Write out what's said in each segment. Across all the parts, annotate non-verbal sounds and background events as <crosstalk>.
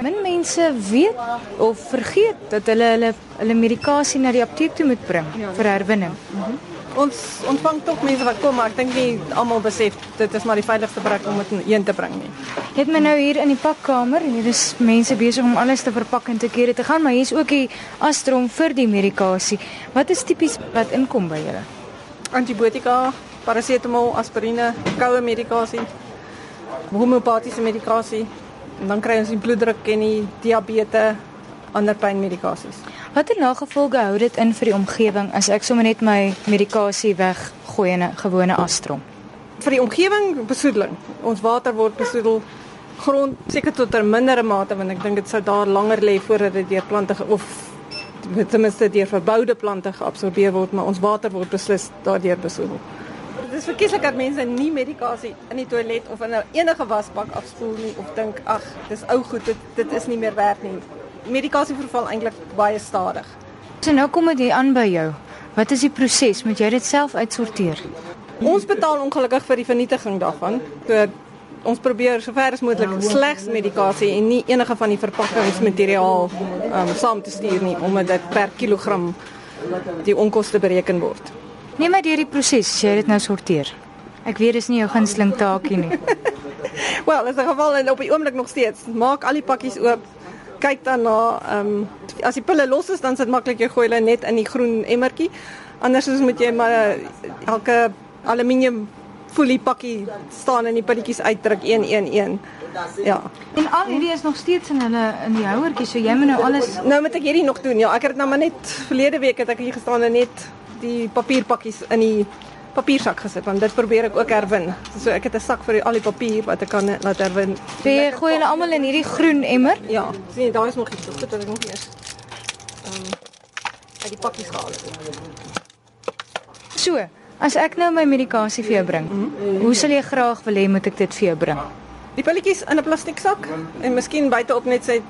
Min mense weet of vergeet dat hulle hulle hulle medikasie na die apteek toe moet bring vir herwinning. Mm -hmm. Ons ontvang tog mense wat kom, maar ek dink nie almal besef dit is maar die veiligste plek om dit heen te bring nie. Jy het my nou hier in die pakkamer en hier is mense besig om alles te verpak en te kere te gaan, maar hier is ook die astrom vir die medikasie. Wat is tipies wat inkom by julle? Antibiotika, parasetamol, aspirine, koue medikasie, homeopatiese medikasie. En dan kry ons die bloeddruk en die diabetes, ander pynmedikasies. Watter nagevolge hou dit in vir die omgewing as ek sommer net my medikasie weggooi in 'n gewone astrom? Vir die omgewing besoedeling. Ons water word besoedel grond seker tot 'n mindere mate want ek dink dit sou daar langer lê voordat dit deur plante of ten minste deur verboude plante geabsorbeer word, maar ons water word beslis daardeur besoedel. Is verkieslik dat mense nie medikasie in die toilet of in 'n enige wasbak afspoel nie of dink ag, dis ou goed, dit dit is nie meer werd nie medikasie verval eintlik baie stadig. So nou kom dit aan by jou. Wat is die proses? Moet jy dit self uitsorteer? Ons betaal ongelukkig vir die vernietiging daarvan. So ons probeer sover as moontlik slegs medikasie en nie enige van die verpakkingsmateriaal um, saam te stuur nie omdat dit per kilogram die onkoste bereken word. Neem maar deur die proses as jy dit nou sorteer. Ek weet dis nie jou gunsteling taakie nie. <laughs> Wel, as 'n geval en op die oomblik nog steeds. Maak al die pakkies oop, kyk dan na ehm um, as die pille los is dan is dit maklik jy gooi hulle net in die groen emmertjie. Anders is moet jy maar uh, elke aluminium folie pakkie staan en die pilletjies uitdruk 111. Ja. En al hierdie is nog steeds in hulle in die houertjie, so jy moet nou alles Nou moet ek hierdie nog doen. Ja, ek het dit nou maar net verlede week het ek hier gestaan en net die papierpakkies in die papiersak gesit want dit probeer ek ook herwin. So ek het 'n sak vir al die papier wat ek kan laat herwin. So jy gooi hulle almal in hierdie groen emmer? Ja. Sien, daar is nog iets. Dit het ek nog eers. Ehm um, uit die pakkies gehaal. So, as ek nou my medikasie vir jou bring, mm -hmm. hoe sal jy graag wil hê moet ek dit vir jou bring? Die pilletjies in 'n plastiek sak en miskien buite op net sy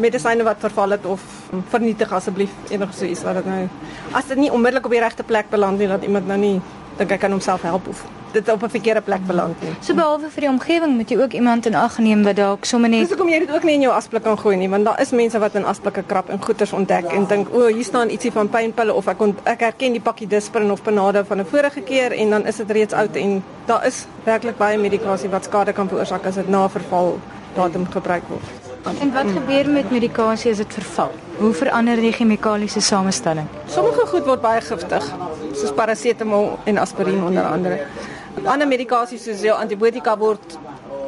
medisyne wat verval het of vernietig asseblief enigiets so iets wat dit nou as dit nie onmiddellik op die regte plek beland nie dat iemand nou nie dink hy kan homself help of dit op 'n verkeerde plek beland nie. So behalwe vir die omgewing moet jy ook iemand in ag neem wat dalk sommer net Dis hoekom jy dit ook nie in jou asblik kan gooi nie, want daar is mense wat in asblikke krap en goeters ontdek en dink, "O, oh, hier staan ietsie van pynpille of ek ont, ek herken die pakkie Disprin of Panado van 'n vorige keer en dan is dit reeds oud en daar is werklik baie medikasie wat skade kan veroorsaak as dit na verval datum gebruik word. En wat gebeur met medikasie as dit verval? Hoe verander die chemikaliese samestelling? Sommige goed word baie giftig, soos parasetamol en aspirien onder andere. Ander medikasies soos jou antibiotika word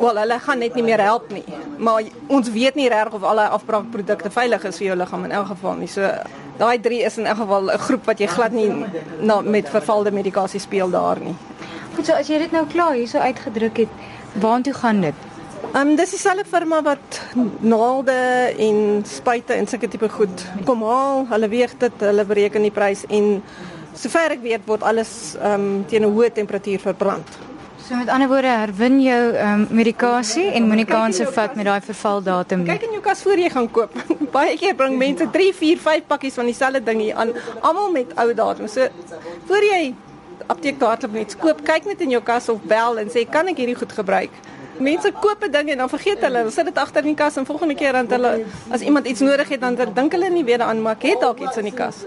wel hulle gaan net nie meer help nie. Maar ons weet nie reg of al daai afbraakprodukte veilig is vir jou liggaam in elk geval nie. So daai 3 is in elk geval 'n groep wat jy glad nie na met vervalde medikasie speel daar nie. Goed, so as jy dit nou klaar hierso uitgedruk het, waartoe gaan dit? Ehm um, dis dieselfde firma wat naalde en spuite en sulke tipe goed kom haal. Hulle weeg dit, hulle bereken die prys en sover ek weet word alles ehm um, teen 'n hoë temperatuur verbrand. So met ander woorde herwin jou ehm um, medikasie en monikaanse vat met daai vervaldatum. Kyk in jou kas voor jy gaan koop. <laughs> Baie keer bring mense 3, 4, 5 pakkies van dieselfde ding hier aan, almal met ou datum. So voor jy apteek toe hardloop net koop, kyk net in jou kas of bel en sê kan ek hierdie goed gebruik? Mense koop 'n ding en dan vergeet hulle. Hulle sit dit agter in die kas en volgende keer dan hulle as iemand iets nodig het dan dink hulle nie weer daaraan maar ek het dalk iets in die kas.